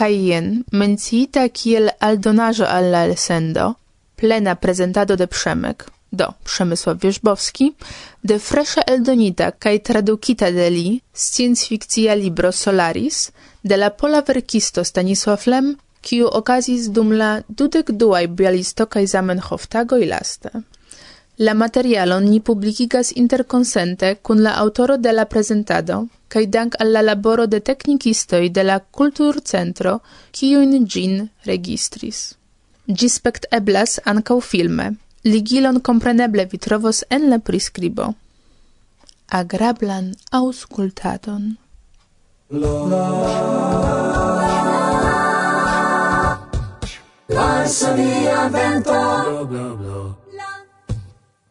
kai jen mencita kiel aldonajo al la elsendo, plena prezentado de Przemek, do Przemysław Wierzbowski, de fresha eldonita kai tradukita de li science fictia libro Solaris de la pola verkisto Stanisław Lem, kiu okazis dum la dudek duaj Bialistoka i Zamenhof tago i laste. La materialon ni publikigas interkonsente kun la aŭtoro de la prezentado kaj dank al la laboro de teknikistoj de la Kulturcentro, kiujn ĝin registris. Ĝi spekteblas ankaŭ filme. Ligilon kompreneble vi trovos en la priskribo. Agrablan aŭskultadon.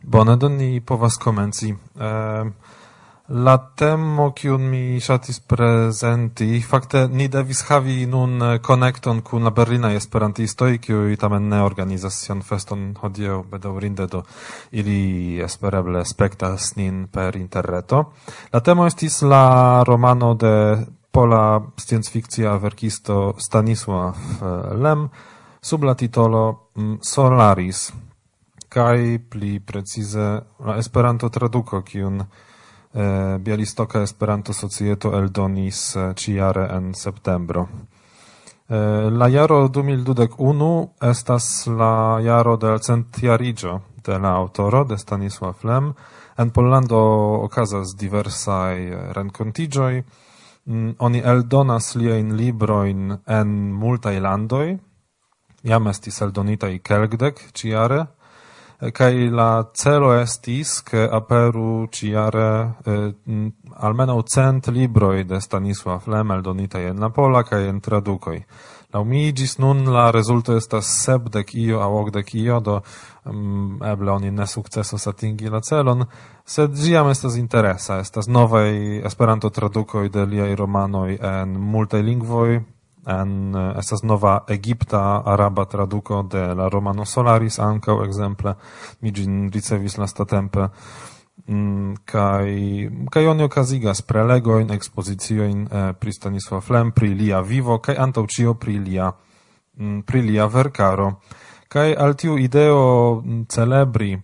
Bone, do ni povas komenci. Um, la temo kiun mi ŝatis prezenti, fakte ni devis havi nun konekton kun la berlinaj esperantistoj, kiuj tamen ne organizas sian feston hodiaŭ bedaŭrinde, do ili espereble spektas nin per interreto. La temo estis la romano de pola sciencfikcia verkisto Stanisław eh, Lem sub la titolo mm, Solaris – kaj pli precize la Esperanto traduko kiun eh, Bialistoka Esperanto Societo eldonis eh, ciare en septembro. Eh, la jaro 2021 estas la jaro de centiarigio de la aŭtoro de Stanisław Lem. En Pollando okazas diversaj renkontiĝoj. Mm, oni eldonas liajn librojn en multaj landoj. Jam estis eldonitaj kelkdek ĉiare kai la celo estis ke aperu ciare eh, almeno cent libroi de Stanisław Lem donita en la pola kaj en tradukoj. la umigis nun la rezulto estas sepdek io a ogdek io, do um, eble oni ne sukcesos atingi la celon, sed ĝiam estas interesa, estas novaj Esperanto-tradukoj de liaj romanoj en multaj lingvoj, en eh, estas nova egipta araba traduko de la romano Solaris ankaŭ ekzemple. Mi ĝin ricevis lastatempe. Mm, kai kai oni okazigas prelegojn, ekspoziciojn eh, pri Stanisław Lem, pri lia vivo kai antaŭ ĉio pri lia mm, pri lia verkaro. Kai al tiu ideo mm, celebri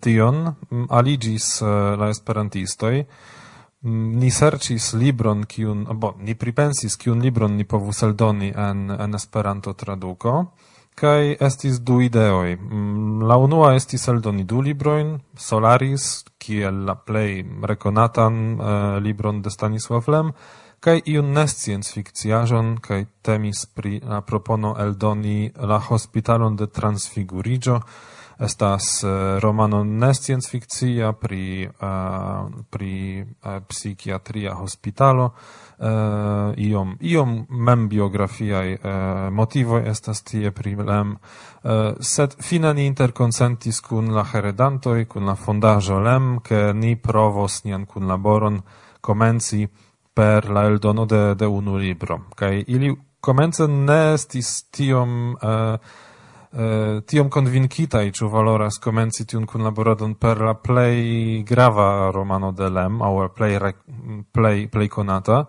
tion aligis eh, la esperantistoj. Mm, ni serĉis libron kiun bo ni pripensis kiun libron ni povus eldoni en en Esperanto traduko kaj estis du ideoj. Mm, la unua estis eldoni du librojn, Solaris, kiel la plej rekonatan uh, libron de Stanisław Lem, kaj iun ne sciencfikciaĵon kaj temis pri la propono eldoni La Hospitalon de Transfigurigio, estas eh, romano ne sciencfikcia pri eh, pri eh, psikiatria hospitalo iom iom mem biografia uh, motivo estas tie pri lem sed fina ni interconsentis kun la heredantoj kun la fondajo lem ke ni provos nian kunlaboron komenci per la eldono de, de unu libro. Kaj ili komence ne estis tiom uh, Eh, tiom convincita i ciu valoras komenci tiun kunlaboradon per la play grava romano de Lem au play, re, play, play konata.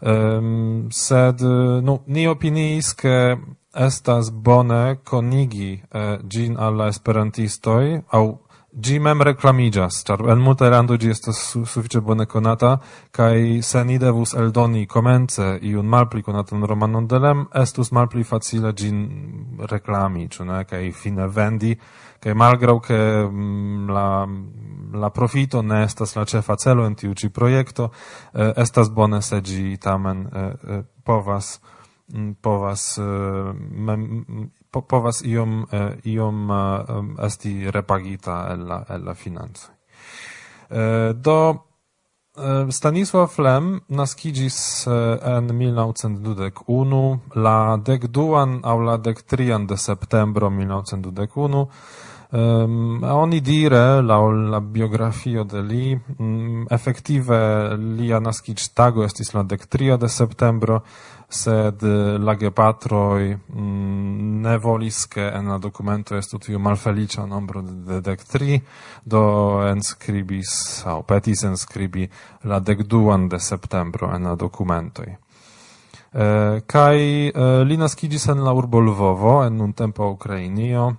Um, sed eh, nu ni opiniis che estas bone konigi eh, uh, gin alla esperantistoi, au, Gi mem reklamigas, ĉar en multe landoj gi estas su, bone konata, kai se ni devus eldoni komence iun malpli konatan romanon de Lem, estus malpli facile ĝin reklami, ĉu ne, kai fine vendi, kai malgraŭ ke mm, la, la profito ne estas la cefa celo en tiu ĉi projekto, eh, estas bone se gi tamen eh, eh, povas mm, povas mem, po, povas iom, uh, iom uh, esti repagita el la, el la financo. Uh, eh, do Stanisław Lem naskidzis en 1921 la dek duan aŭ la dektrian de septembro 1921 Um, oni dire, la la biografio de li, um, efektive lia naskiĝtago estis la dektria de septembro, sed eh, la gepatroi mm, ne volis che en la documento estu tiu malfelicia nombro de dec tri, do enscribis, au petis enscribi la decduan de septembro en la documentoi. E, kai e, li naskigis en la urbo Lvovo, en nun tempo Ukrainio,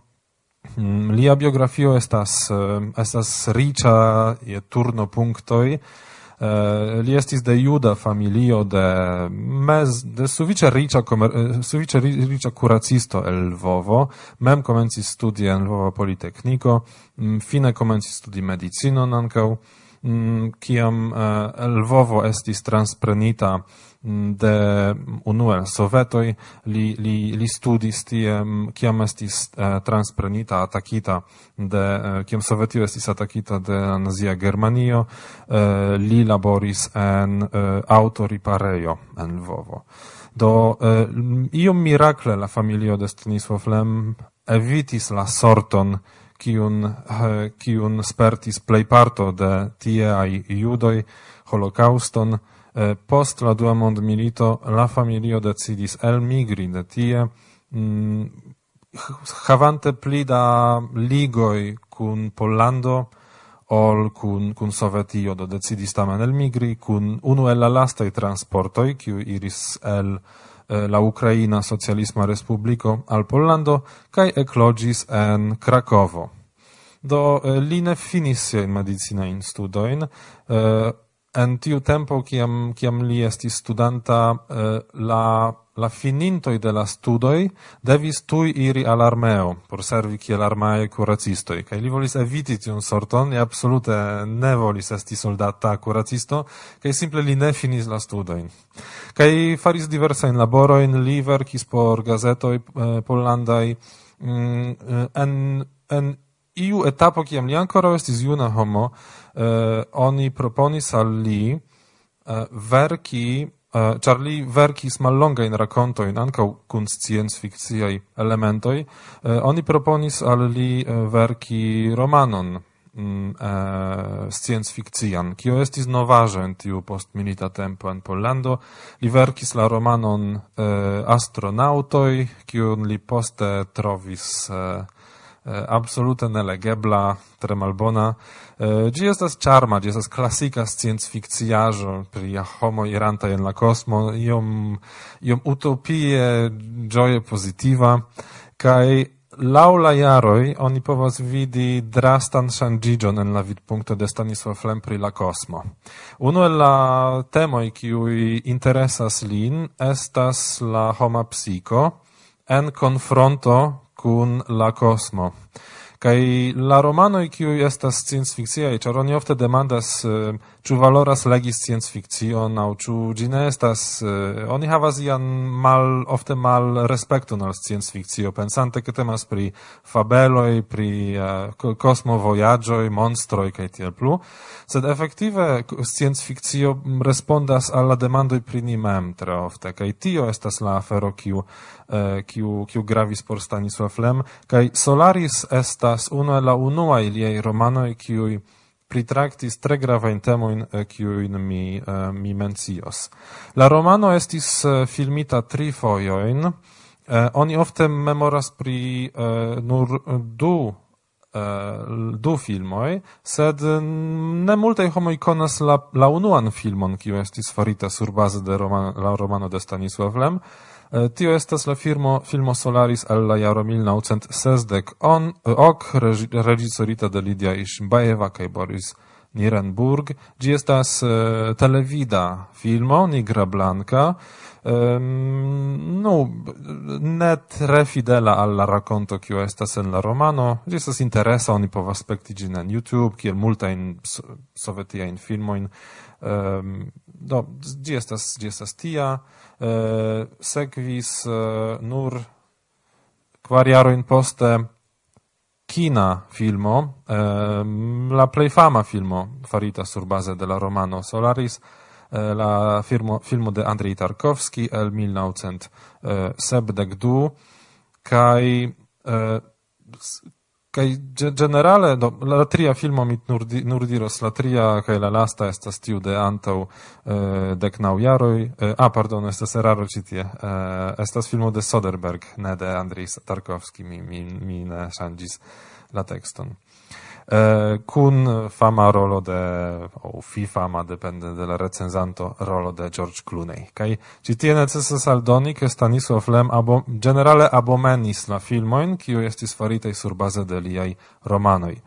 mm, Lia biografio estas estas riĉa je turno punktoj Eh, li estis de juda familio de mez de sufiĉe riĉa eh, sufiĉe riĉa kuracisto el Lvovo, mem komencis studi en Lvova Politekniko, mm, fine komencis studi medicinon ankaŭ, mm, kiam eh, Lvovo estis transprenita de unue sovetoi li li li studis tie kiam estis uh, transprenita atakita de uh, kiam sovetio estis atakita de nazia germanio uh, li laboris en autoriparejo en Lvovo. Do iom mirakle la familio de Stanisław Lem evitis la sorton kiun kiun spertis plejparto de tieaj judoi holokauston Eh, post la dua mondmilito la familio decidis elmigri de tie, mm, havante pli da ligoi kun Pollando, ol kun, kun Sovetio, do decidis tamen elmigri kun unu el la lastaj transportoj, kiu iris el eh, la Ukraina Socialisma Respubliko al Pollando kaj eklogis en Krakovo. Do eh, li ne finis Medicina medicinajn studojn, en tiu tempo kiam kiam li estis studanta eh, la la finintoj de la studoi devis tui iri al armeo por servi kiel armae kuracistoj. Kaj li volis eviti tiun sorton li absolute ne volis esti soldata kuracisto kaj simple li ne finis la studojn. Kaj faris lavoro in li verkis por gazetoj eh, pollandaj mm, eh, en en iu etapo kiam li ankoraŭ estis juna homo Eh, oni proponis al li eh, verki Uh, ĉar li verkis mallongajn rakontojn ankaŭ kun sciencfikciaj elementoj, uh, oni proponis al li uh, verki romanon mm, sciencfikcian, kio estis novaĵo en tiu postmilita tempo en Pollando. Li verkis la romanon Astronautoj, kiun li poste trovis uh, Eh, absolute nelegebla, tre malbona. Eh, gi estas charma, gi estas klasika sciencfikciaĵo pri homo iranta en la kosmo, iom iom utopie gioie positiva, kaj Lau la jaroj oni povas vidi drastan ŝanĝiĝon en la vidpunkto de Stanisław Lem pri la kosmo. Unu el la temoj kiuj interesas lin estas la homa psiko en konfronto kun la cosmo kai la romano kiuj estas sciencfikciaj, ĉar oni ofte demandas, eh, ĉu valoras legi sciencfikcion aŭ ĉu ĝi ne estas, eh, oni havas ian mal, ofte mal respekton al sciencfikcio, pensante ke temas pri fabeloj, pri eh, kosmovojaĝoj, monstroj kaj tiel plu, sed efektive sciencfikcio respondas al la demandoj pri ni mem tre ofte, kaj tio estas la afero kiu, kiu, kiu gravis por Stanisław Lem, kaj Solaris estas estas unu el la unua liaj romanoj kiuj pritraktis tre gravajn temojn, eh, kiujn mi, eh, mi mencios. La romano estis eh, filmita tri fojojn. Oni ofte memoras pri nur du du filmoi, sed mm, ne multaj homoj konas la, la unuan filmon, kiu estis farita surbaze de roman, la romano de Stanisław Lem, Eh, tio estas la firmo Filmo Solaris al la jaro 1960 on eh, ok regisorita de Lidia Ishbaeva kaj Boris Nirenburg. Gi estas uh, televida filmo Nigra Blanca, um, no, ne tre fidela alla racconto che estas en la romano, ĝi estas interesa, oni povas spekti ĝin en YouTube, kiel multajn sovetiajn filmojn, um, do, ĝi estas, ĝi estas tia, uh, sekvis uh, nur kvar jarojn poste kina filmo, eh, la plej fama filmo farita surbaze de la romano Solaris, eh, la firmo, filmo de Andrei Tarkovski el 1972, kai eh, eh kai generale, do, la tria filmo mi nur, di, nur diros, la tria kai la lasta estas tiu de antau eh, de knau jaroi Eh, ah, pardon, estas eraro citie. Eh, estas filmo de Soderberg, ne de Andrej Tarkovski, mi, mi, mi ne ŝanĝis la tekston eh, cun fama rolo de, o fi fama, depende de la recenzanto rolo de George Clooney. Kai ci tie necessas aldoni, ke Stanisław Lem abo, generale abomenis la filmoin, kiu estis farita sur baze de liai romanoj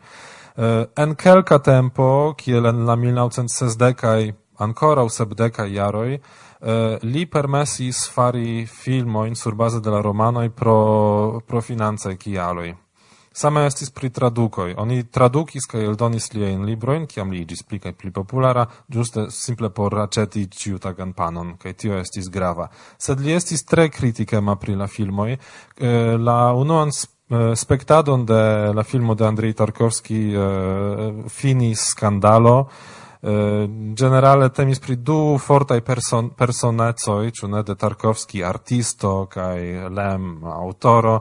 Eh, en kelka tempo, kiel en la 1960 ancora u sebdeka jaroj eh, li permesis fari filmoin sur baze de la romanoj pro pro financaj kialoj. Same estis pri tradukoj. Oni tradukis kaj eldonis liajn librojn, kiam li iĝis pli kaj pli populara, ĝuste simple por aĉeti ĉiutagan panon, kaj tio estis grava. Sed li estis tre kritikema pri la filmoj. La unuan spektadon de la filmo de Andrzej Tarkovski finis skandalo, generale temis pri du fortaj person personecoj, ĉu ne de Tarkovski artisto kaj Lem aŭtoro,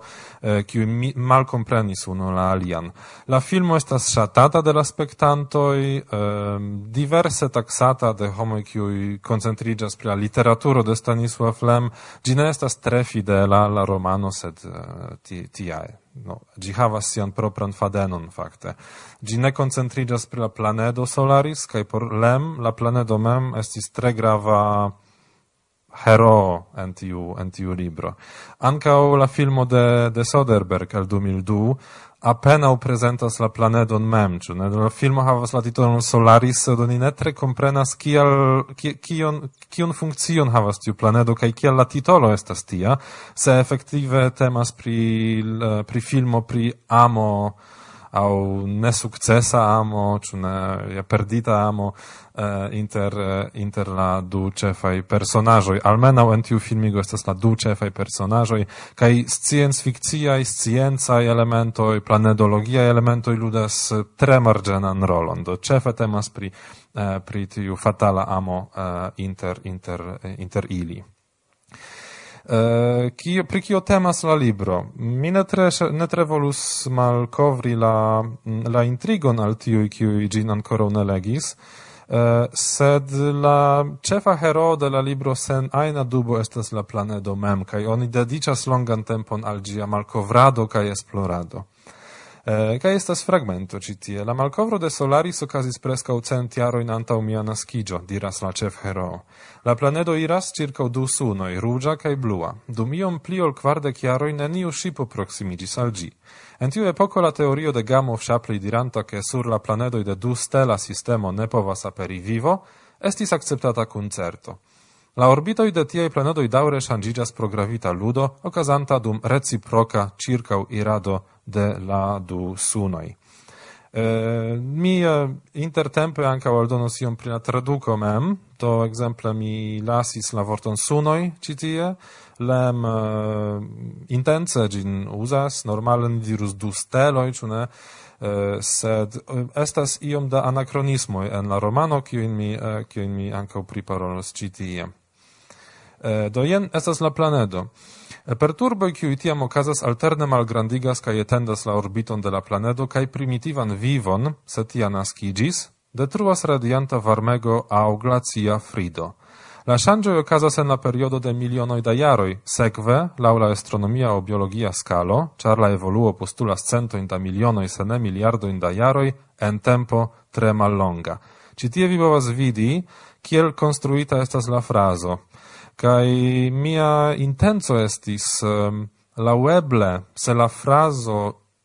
kiu eh, malkomprenis unu la alian. La filmo estas ŝatata de la spektantoj, eh, diverse taksata de homoj kiuj koncentriĝas pri la literaturo de Stanisław Lem, ĝi ne estas tre fidela la romano, sed ti, tiae. Ti no, gi havas sian propran fadenon, fakte. Gi ne koncentriĝas pri la planedo Solaris, kaj por lem la planedo mem estis tre grava hero en tiu, en tiu libro. Ankaŭ la filmo de, de Soderberg el 2002 apenaŭ presentas la planedon mem, ĉu ne? La filmo havas la titolon Solaris, sed oni ne tre komprenas kial ki, kion kion funkcion havas tiu planedo kaj kial la titolo estas tia, se efektive temas pri pri filmo pri amo au nesukcesa amo, ĉu ne, ja perdita amo, Eh, inter eh, inter la du cefai personaĵoj. Almenaŭ en tiu filmigo estas la du ĉefaj personaĵoj kaj sciencfikciaj sciencaj elementoj planedologiaj elementoj ludas eh, tre marĝenan rolon. Do ĉefe temas pri pri tiu fatala amo inter inter inter ili. Kio, pri kio temas la libro. Mi ne tre, ne tre volus malkovri la, mm, la intrigon al tiui, kiui gin ancora ne legis, Uh, sed la cefa hero de la libro sen aina dubo estas la planedo mem, kai oni dedicas longan tempon al gia malkovrado kaj esplorado. Uh, kaj estas fragmento ĉi tie. La malkovro de Solaris okazis preskaŭ cent jarojn antau mia naskiĝo, diras la ĉefheroo. La planedo iras ĉirkaŭ du sunoi, rugia kaj blua. Dum iom pli ol kvardek jaro in eniu shipo proksimiĝis al ĝi. En tiu epoco la teorio de Gamow-Shapley diranta che sur la planedoj de du stela sistemo ne povas aperi vivo, estis acceptata cun certo. La orbitoi de tiei planedoj daure shangigas pro gravita ludo, okazanta dum reciproca circau irado de la du sunoi. Eh, mi eh, intertempe anca aldonos iom pri la mem, to exemple mi lasis la vorton sunoi citie, lem eh, uh, intense gin uzas normalen dirus du steloj ĉu uh, sed eh, estas iom da anachronismo en la romano kiujn mi uh, kiujn mi ankaŭ priparolos ĉi tie. Do jen estas la planedo. Perturboj kiuj tiam okazas alterne malgrandigas kaj etendas la orbiton de la planedo kaj primitivan vivon, se tia naskiĝis, detruas radianta varmego aŭ glacia frido. La ŝanĝoj okazas en la periodo de milionoj da jaroj, sekve, laŭ la astronomia aŭ biologia skalo, ĉar la evoluo postulas centojn da milionoj se ne miliardojn da jaroj en tempo tre mallonga. Ĉi tie vi povas vidi, kiel konstruita estas la frazo. Kaj mia intenco estis um, laueble, se la frazo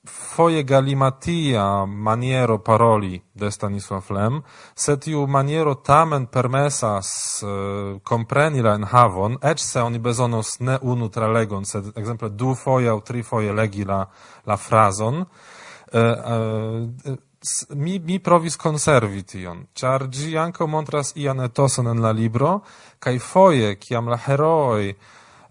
foje galimatia maniero paroli de Stanisław Lem, se tiu maniero tamen permesas uh, compreni la enhavon, ec se oni bezonos ne unu tralegon, sed exemple du foje au tri foje legi la, la frazon, uh, uh, mi, mi provis conservi tion, char gi anco montras ian etoson en la libro, cae foje, ciam la heroi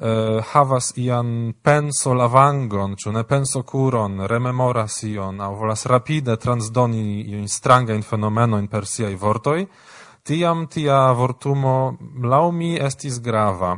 uh, havas ian penso lavangon, ĉu ne penso kuron, rememoras ion au volas rapide transdoni iun strangajn fenomenojn per siaj vortoi, tiam tia vortumo laumi estis grava.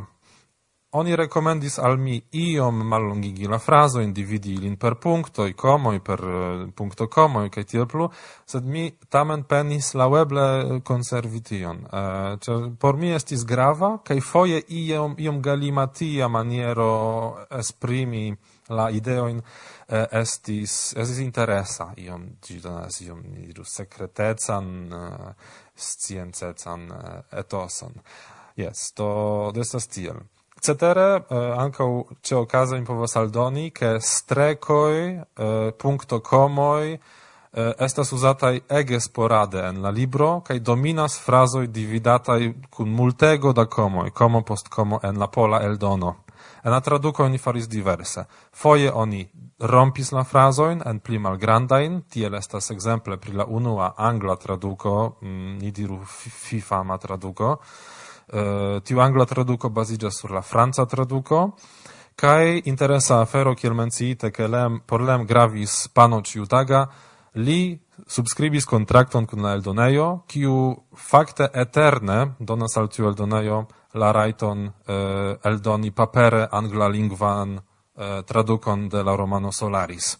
Oni rekomendis al mi iom mallongigi la frazo, individi ilin per punktoj, i per eh, punkto komoj kaj tiel plu, sed mi tamen penis laueble konservi tion. Uh, por mi estis grava kaj foje iom iom galimatia maniero esprimi la ideoin uh, estis estis interesa iom ĝi donas iom ni dirus sekretecan uh, sciencecan uh, etoson. Jes, to estas tiel. Cetere, eh, ankaŭ ĉe okazo mi povas aldoni, ke strekoj, eh, comoi eh, estas usatai ege sporade en la libro cae dominas frazoi dividatai cun multego da comoi, como post como en la pola eldono. En la traduco oni faris diverse. Foie oni rompis la frazoin en pli malgrandain, tiel estas exemple pri la unua angla traduco, mm, ni diru fifama traduco, traduko, Eh, tiu angla traduco basigia sur la franca traduco, Kai interesa afero kiel menciite ke lem por lem gravis pano ciutaga li subscribis kontrakton kun la eldonejo kiu fakte eterne donas al tiu eldonejo la rajton eh, eldoni papere anglalingvan eh, tradukon de la romano Solaris.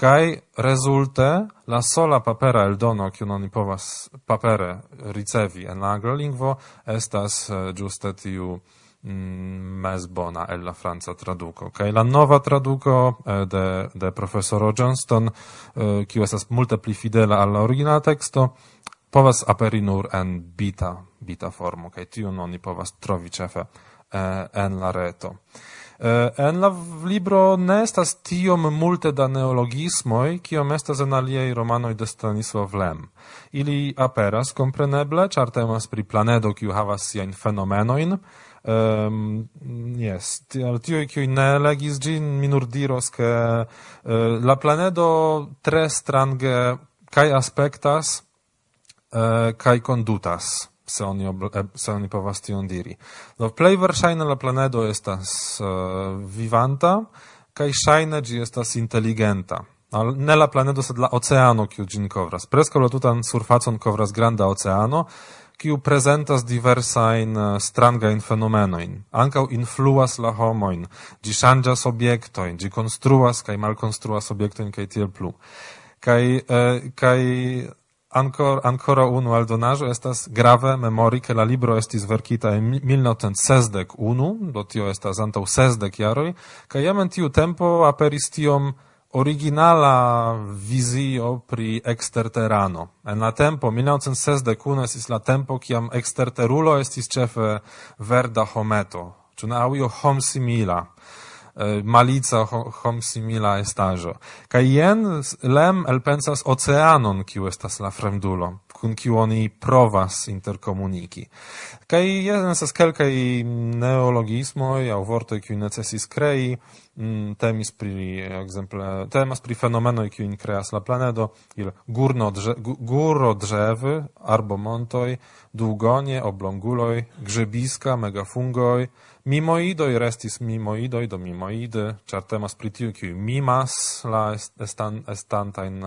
Kai rezulte la sola papera eldono kiu oni povas papere ricevi en la angla lingvo estas eh, ĝuste tiu mm, mezbona el la franca traduko. kai la nova traduko eh, de, de profesoro Johnston, eh, kiu estas multe pli fidela al la originala teksto, povas aperi nur en bita, bita formo, kai tiu oni povas trovi ĉefe en la reto. Eh, en la libro ne estas tiom multe da neologismoj, kiom estas en aliaj romanoj de Stanisław Lem. Ili aperas, kompreneble, ĉar temas pri planedo, kiu havas siajn fenomenojn, ehm, Um, yes, al tioi kiu ne legis gin, mi nur diros ke uh, la planedo tre strange kai aspectas uh, eh, kai condutas se oni, ob, eh, se oni povas tion diri. Do plej verŝajne la planedo estas uh, vivanta, kaj ŝajne ĝi estas inteligenta. Al, ne la planedo, sed la oceano, kiu ĝin kovras. Preskaŭ la tutan surfacon kovras granda oceano, kiu prezentas diversajn eh, strangajn fenomenojn. Ankaŭ influas la homojn, ĝi ŝanĝas objektojn, ĝi konstruas kaj malkonstruas objektojn kaj tiel plu. Kaj, eh, kaj ancor, ancora unu aldonajo estas grave memori che la libro estis verkita en 1961, do tio estas antaŭ 60 jaroj, kaj jam en tiu tempo aperis tiom originala vizio pri exterterano. En la tempo 1961 estis la tempo kiam exterterulo estis cefe verda hometo, ĉu ne aŭ io homsimila. simila Eh, malica hom simila estajo. Kaj jen lem elpensas oceanon, kiu estas la fremdulo, kun kiu oni provas interkomuniki. Kai jen estas kelkaj neologismoj aŭ vortoj, kiu necesis krei, Mm, temis pri ekzemple temas pri fenomeno kiu in kreas la planedo. Il gurno drze, guro drzewy arbo montoj długonie oblonguloj grzebiska megafungoj. Mimoidoj restis mimoidoj do mimoidy. Ĉar temas pri tiu kiu mimas la estan, estantajn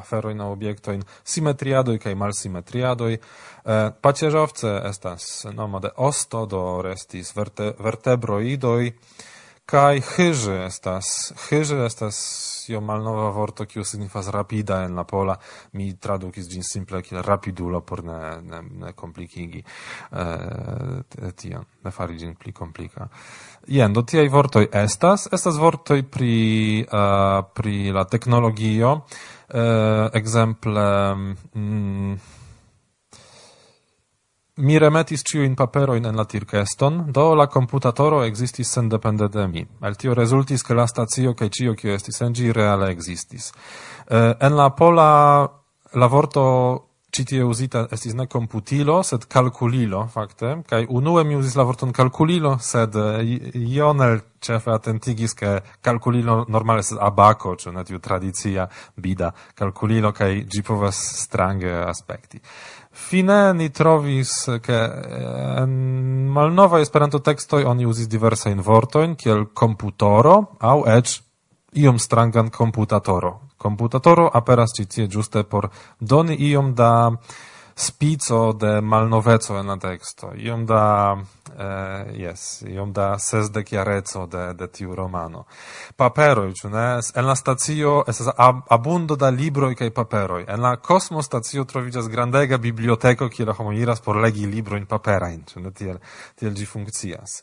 aferojn aŭ in simetriadoj kaj malsimetriadoj. Eh, pacierzowce estas nomade osto do restis verte, vertebroidoj. Kai hyży estas, hyży estas io malnova vorto kiu signifas rapida en la pola, mi tradukis gin simple kiel rapidulo por ne, ne, ne komplikigi eh, tion, ne fari gin pli komplika. Jen, do tiaj vortoj estas, estas vortoj pri, uh, pri la teknologio, eh, uh, exemple, Mm, Mi remetis ciuin papero in la tirkeston, do la computatoro existis sendepende de mi. El tio resultis che la stazio che cio cio estis en gi reale existis. Uh, en la pola la vorto citie usita estis ne computilo, sed calculilo, fakte, cae unue mi usis la vorton calculilo, sed ionel cefe attentigis che calculilo normale sed abaco, cio ne tiu tradizia bida calculilo, cae gi povas strange aspekti. Fine ni trovis eh, en malnova esperanto tekstoj oni uzis diversajn vortojn kiel komputoro aŭ eĉ iom strangan komputatoro. Komputatoro aperas ĉi tie ĝuste por doni iom da spico de malnoveco en la teksto. Iom da eh, yes, iom da sesdek jareco de de tiu romano. Paperoj, ĉu ne? En la stacio estas ab abundo da libroi cae paperoj. En la kosmostacio trovigas grandega biblioteko, kie la iras por legi libroin paperain, ĉu ne tiel tiel ĝi funkcias.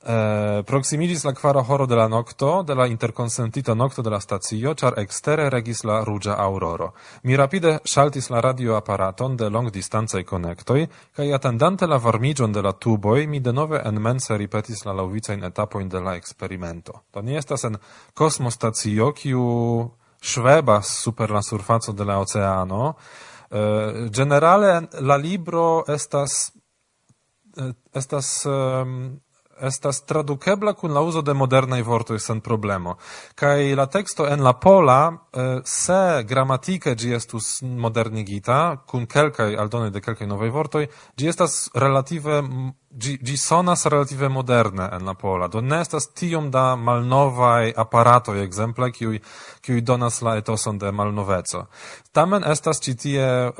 Uh, proximigis la quara horo de la nocto, de la interconsentita nocto de la stazio, char extere regis la rugia auroro. Mi rapide shaltis la radioaparaton de long distanzae connectoi, cae attendante la varmigion de la tuboi, mi denove enmense ripetis la lauvicein etapoin de la experimento. Do ni estas en cosmostazio, kiu svebas super la surfaco de la oceano, eh, uh, generale la libro estas uh, estas um, estas tradukebla kun la uzo de modernaj vortoj sen problemo. Kaj la teksto en la pola se gramatike ĝi estus modernigita kun kelkaj aldonoj de kelkaj novaj vortoj, ĝi estas relative gi, gi sonas relative moderne en la pola, do ne estas tiom da malnovaj aparatoj, ekzemple, kiuj, kiuj donas la etoson de malnoveco. Tamen estas ĉi tie uh,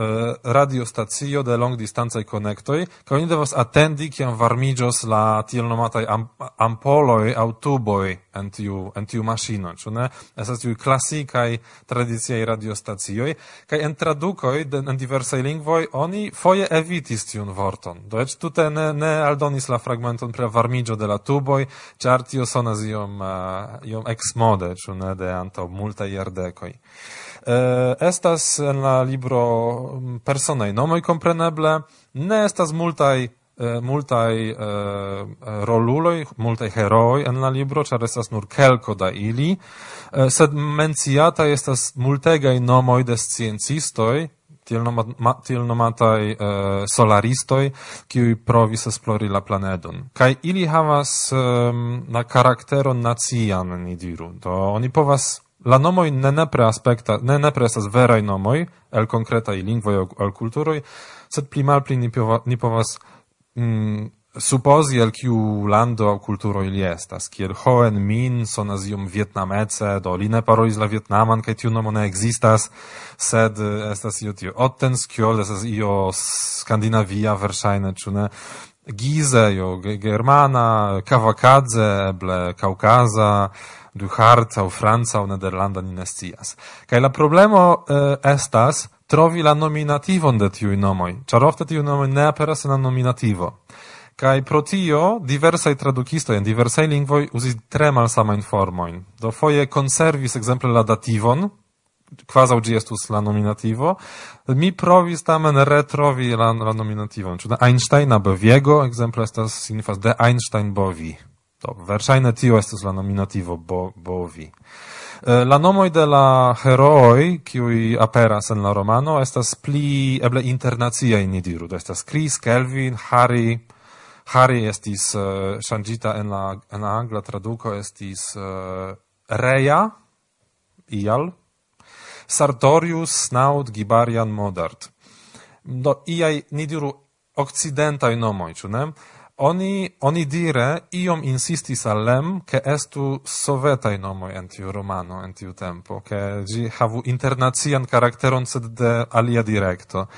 radiostacio de longdistancaj konektoj, kaj oni devas atendi kiam varmiĝos la tiel nomataj am, ampoloj aŭ tuboj en tiu, en tiu maŝino, ĉu ne? Estas tiuj klasikaj tradiciaj radiostacioj, kaj en tradukoj de, en diversaj lingvoj oni foje evitis tiun vorton. Do eĉ tute ne, ne aldonis la fragmenton pri varmiĝo de la tuboj, ĉar tio sonas iom, uh, iom eksmode, ĉu ne, de antaŭ multaj jardekoj. Uh, estas en la libro mm, personaj nomoi kompreneble, ne estas multaj uh, multaj eh, eh, uh, roluloi, multai heroi en la libro, char estas nur kelko da ili, uh, sed menciata estas multegai nomoi de sciencistoi, tiel, nomat, ma, tiel nomatai uh, solaristoi, kiui provis esplori la planedon. Kai ili havas um, na karakteron nacian, ni diru, do oni povas La nomoi ne nepre aspekta, ne nepre estas verai nomoi, el konkretaj lingvoi, aŭ culturoi, sed pli malpli ni povas mm, supposi el kiu lando au kulturo ili estas. Kiel Hoen Min sonas iom vietnamece, do li ne parolis la vietnaman kai tiu nomo ne existas, sed estas io tio Ottens, kiol estas io skandinavia versaine, ĉu ne? Gize, jo germana, Kavakadze, eble Kaukaza, du Hart Franca u Nederlanda ni nestias. Kaj la problemo eh, estas trovi la nominativon de tiui nomoi, char ofte tiui nomoi ne aperas en la nominativo. Kai pro tio diversaj tradukistoj en diversaj lingvoj uzis tre malsamajn formojn. Do foje konservis ekzemple la dativon, kvazaŭ ĝi estus la nominativo, mi provis tamen retrovi la, la nominativon. Ĉu de Einsteina Boviego ekzemple estas signifas de Einstein Bovi. Do verŝajne tio estas la nominativo bo, Bovi. Eh, la nomoj de la herooj, kiuj aperas en la romano, estas pli eble internaciaj, ni diru. Do estas Chris, Kelvin, Harry. Harry estis uh, ŝanĝita en la en la angla traduko estis eh, uh, Reja ial Sartorius, Snaud, Gibarian, Modart. Do iai, ni diru occidentai nomoi, ĉu ne? Oni, oni dire, iom insistis al lem, che estu sovetai nomoi en tiu romano, en tiu tempo, che gi havu internacian karakteron, sed de alia direkto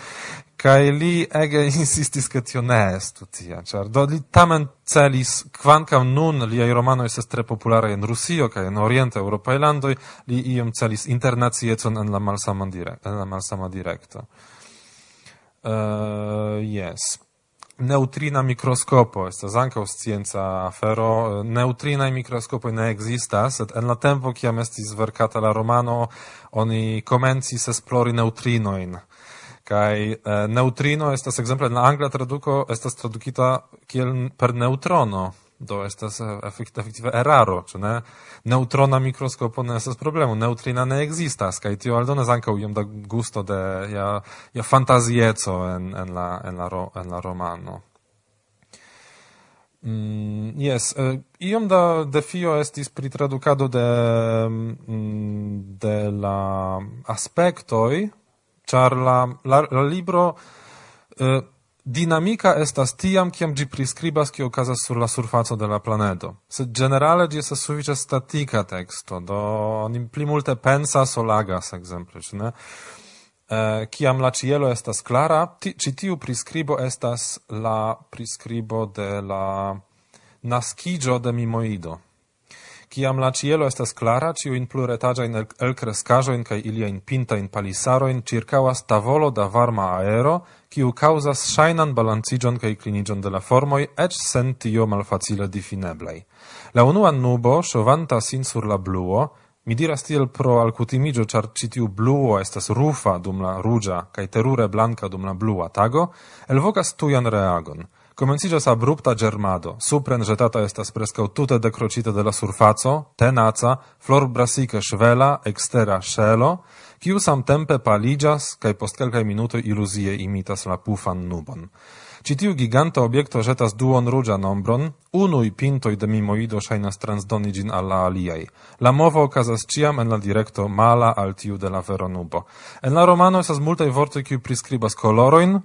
Kai li ege insistis, che tio ne estu tia, char do li tamen celis, quancam nun liai romanoi ses tre populare en Rusio, kai en Oriente Europai landoi, li iom celis internaciecon en la malsama directo. En la malsama directo. Uh, yes neutrina microscopo. Estas ankaŭ scienca afero. Neutrinaj microscopo ne existas, sed en la tempo kiam estis verkata la romano oni komencis esplori neutrinoin. kaj eh, neutrino estas ekzemple en la angla traduko estas tradukita kiel per neutrono do estas eh, efekt, efektive eraro, ĉu ne? Neutrona mikroskopo ne estas problemo, neutrina ne ekzistas kaj tio aldonas ankaŭ iom da gusto de ja ja fantazieco en en la en la ro, en la romano. Mm, yes, eh, iom da defio estis pri tradukado de mm, de la aspektoj, ĉar la, la, la libro eh, Dinamica estas tiam, kiam gi priskribas kio okazas sur la surfaco de la planedo. Sed generale gi estas sufiĉe statika teksto, do oni pli multe pensas o lagas, ekzemple, ĉu ne? Eh, kiam la cielo estas klara, ti, ci tiu priskribo estas la priskribo de la naskiĝo de mimoido. Ciam la cielo estas clara, ciuin ilia in pinta in palisaro in ĉirkaŭas tavolo da varma aero, kiu kaŭzas ŝajnan balanciĝon kaj clinigion de la formoj, eĉ sen tio malfacile difineblei. La unua nubo, sovanta sin sur la bluo, mi diras tiel pro alcutimigio, ĉar citiu bluo estas rufa dum la rugia, kaj terure blanka dum la blua tago, elvocas tujan reagon – Comencigas abrupta germado, supren jetata estas prescau tute decrocita de la surfaco, tenaca, flor brasica svela, extera shelo, kiu samtempe paligas, cae post quelcae minuto ilusie imitas la pufan nubon. Citiu giganta objekto jetas duon rugia nombron, unui pintoi de mimoido shainas transdonigin alla aliai. La movo ocasas ciam en la directo mala al tiu de la veronubo. En la romano esas multai vortoi kiu prescribas coloroin,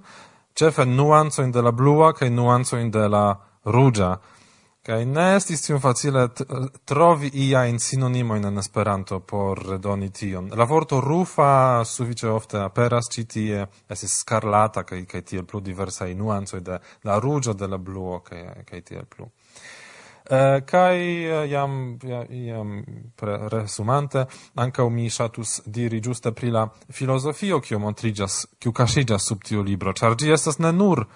cefe nuancoin de la blua kaj nuancoin de la ruĝa. Kaj ne estis tiom facile trovi iajn sinonimojn en Esperanto por redoni tion. La vorto rufa sufiĉe ofte aperas ĉi tie, estis skarlata kaj kaj tiel plu diversaj nuancoj de la ruĝo, de la bluo kaj kaj tiel plu. Uh, kai uh, iam jam resumante anka mi shatus diri ĝuste pri la filozofio kiu montriĝas kiu kaŝiĝas sub tiu libro. Char ĝi estas ne nur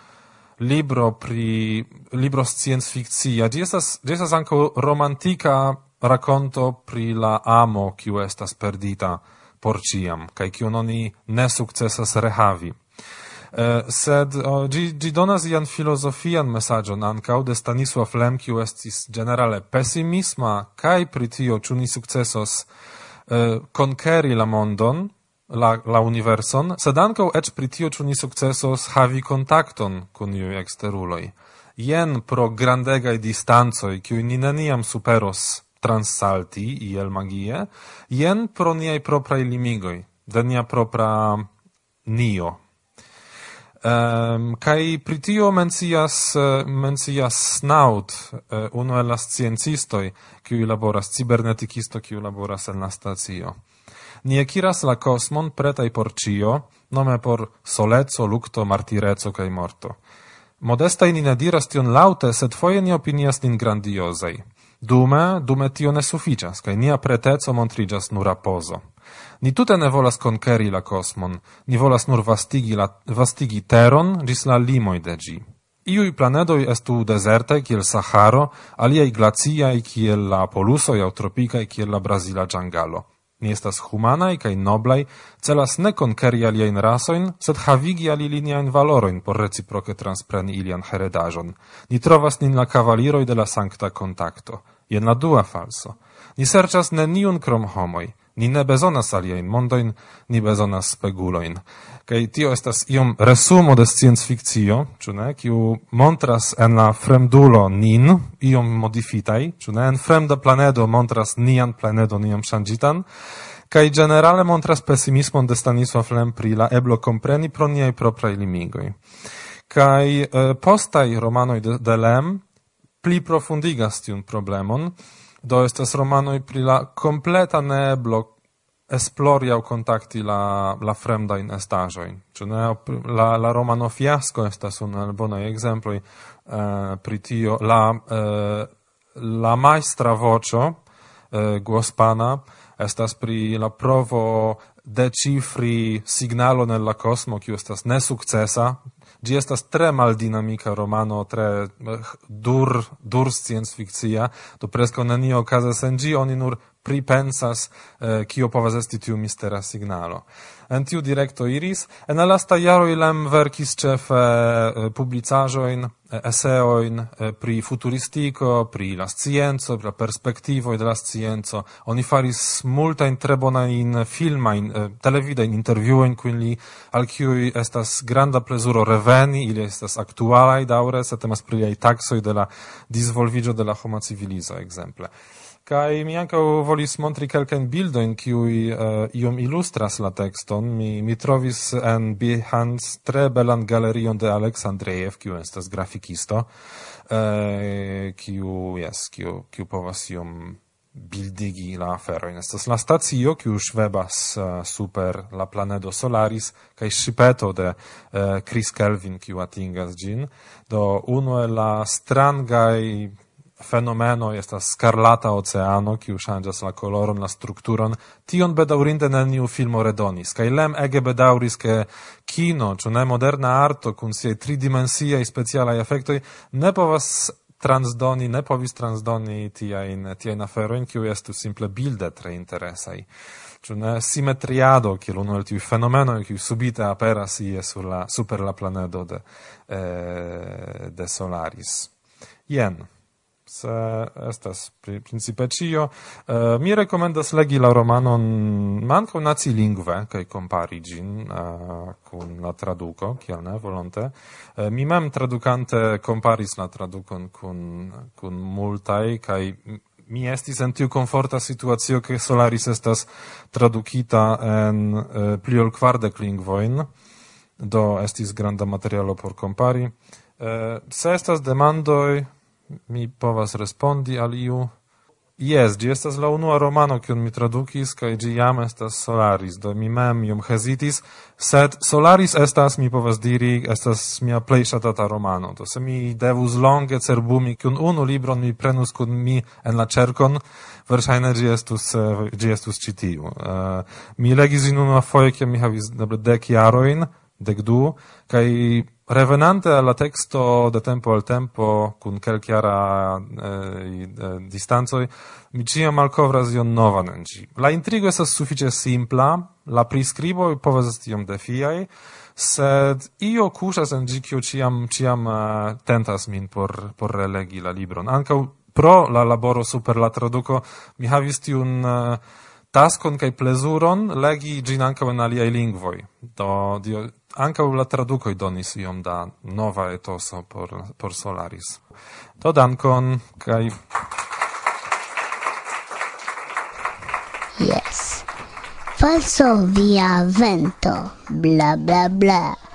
libro pri libro sciencfikcia di estas di estas ankaŭ romantika racconto pri la amo kiu estas perdita por ciam kai kiun oni ne sukcesas rehavi. Uh, sed uh, gi, gi donas ian filozofian mesagion ancau de Stanisław Lem, kiu estis generale pessimisma, kai pri tio successos ni sukcesos uh, konkeri la mondon, la, la universon, sed ancau ec pri tio successos ni havi contacton cun iu exteruloi. Jen pro grandegai distancoj, kiuj ni neniam superos transsalti iel magie, jen pro niai proprai limigoi, de nia propra nio, Um, kai pritio mencias, uh, mencias Snaut, uh, eh, uno el las sciencistoi, kiu laboras, ciberneticisto, kiu laboras en la stacio. Ni ekiras la cosmon pretai por cio, nome por soleco, lucto, martirezo kai morto. Modesta in ne diras tion laute, sed foje ni opinias nin grandiozei. Dume, dume tio ne suficias, kai nia preteco montrigas nur pozo. Ni tute ne volas konkeri la kosmon, ni volas nur vastigi, la, vastigi teron gis la limoi de gi. Iui planedoi estu dezertaj kiel Saharo, aliaj glaciai kiel la polusoi au tropicai kiel la Brasila Giangalo. Ni estas humanai kai noblai, celas ne konkeri aliajn rasoin, sed havigi aliliniajn valoroin por reciproke transpreni ilian heredajon. Ni trovas nin la cavaliroi de la sancta contacto. Jen la dua falso. Ni serĉas neniun krom homoj, ni ne bezonas aliajn mondojn, ni bezonas spegulojn. Kaj tio estas iom resumo de sciencfikcio, ĉu ne, kiu montras en la fremdulo nin iom modifitaj, ĉu ne, en fremda planedo montras nian planedon iom ŝanĝitan, kaj generale montras pesimismon de Stanisław Lem pri la eblo kompreni pro niaj propraj limigoj. Kaj eh, postaj romanoj de, de Lem pli profundigas tiun problemon, Do estas romanoj pri la kompleta neeblo esplori aŭ kontakti la, la fremdajn estaĵojn. Ĉu ne la, la romano Fiasko estas unu el bonaj ekzemploj uh, pri tio. La, uh, la majstra voĉo, eh, uh, głos pana, estas pri la provo decifri signalo nella cosmo, kiu estas nesuccesa, Gi estas tre maldinamika romano, tre eh, dur, dur science fictia, do presco nenio okazas en gi, oni nur pripensas, eh, kio povas esti tiu mistera signalo en tiu directo iris. En la lasta jaro ilem verkis ĉefe eh, eh, eseoin eh, pri futuristico, pri la scienzo, pri la perspektivoj de la scienzo. Oni faris multajn tre bonajn filmajn, eh, televidajn in kiujn li al cui estas granda plezuro reveni, ili estas actualai daure, se temas pri liai taxoi de la disvolvigio de la homa civiliza, ekzemple. Kai mi anka volis montri kelkajn bildojn, kiuj uh, iom ilustras la tekston. Mi, mi trovis en Behance tre belan galerion de Aleksandrejev, kiu estas grafikisto, uh, kiu, yes, kiu, kiu povas iom bildigi la aferojn. Estas la stacio, kiu ŝvebas uh, super la planedo Solaris, kaj shipeto de uh, Chris Kelvin, kiu atingas gin Do unu el la strangaj fenomeno estas scarlata oceano, kiu ŝanĝas la koloron, la strukturon, tion bedaŭrinde neniu filmo redonis. Kaj lem ege bedaŭris, ke kino, ĉu ne moderna arto kun siaj tridimensiaj specialaj efektoj ne povas transdoni, ne povis transdoni tiajn, tiajn aferojn, kiuj estus simple bilde tre interesaj. Ĉu ne simetriado, kiel unu el tiuj fenomenoj, kiuj subite aperas ie sur la, super la planedo de, eh, de Solaris. Jen se estas pri principe cio. Uh, eh, mi rekomendas legi la romanon manco nacilingve, kai compari gin uh, eh, kun la traduco, kiel ne, volonte. Uh, mi mem traducante comparis la traducon kun, kun multai, kai mi estis en tiu conforta situatio, che Solaris estas tradukita en uh, pli ol kvardek lingvoin, do estis granda materialo por compari. Uh, se estas demandoi, mi povas respondi al iu. Yes, gi estas la unua romano kiun mi tradukis kaj gi jam estas Solaris, do mi mem iom hezitis, sed Solaris estas, mi povas diri, estas mia plej ŝatata romano. Do se mi devus longe cerbumi kiun unu libron mi prenus kun mi en la ĉerkon, verŝajne gi estus eh, gi estus ĉi tiu. Uh, mi legis ĝin unuafoje, kiam mi havis eble dek jarojn, dek du, kaj revenante alla texto de tempo al tempo cun quelchiara eh, eh, distanzoi mi ciam malkovras ion nova nenci. la intrigo estas sufiĉe simpla la priskriboj povas esti iom defiaj sed io cusas en ĝi ciam, ciam uh, eh, tentas min por por relegi la libron Anca pro la laboro super la traduco, mi havis tiun uh, taskon kai plezuron legi gin ankaŭ en aliaj lingvoj do dio ankaŭ la tradukoj donis iom da nova etoso por, por Solaris. To dankon kai... Yes. Falso via vento, bla bla bla.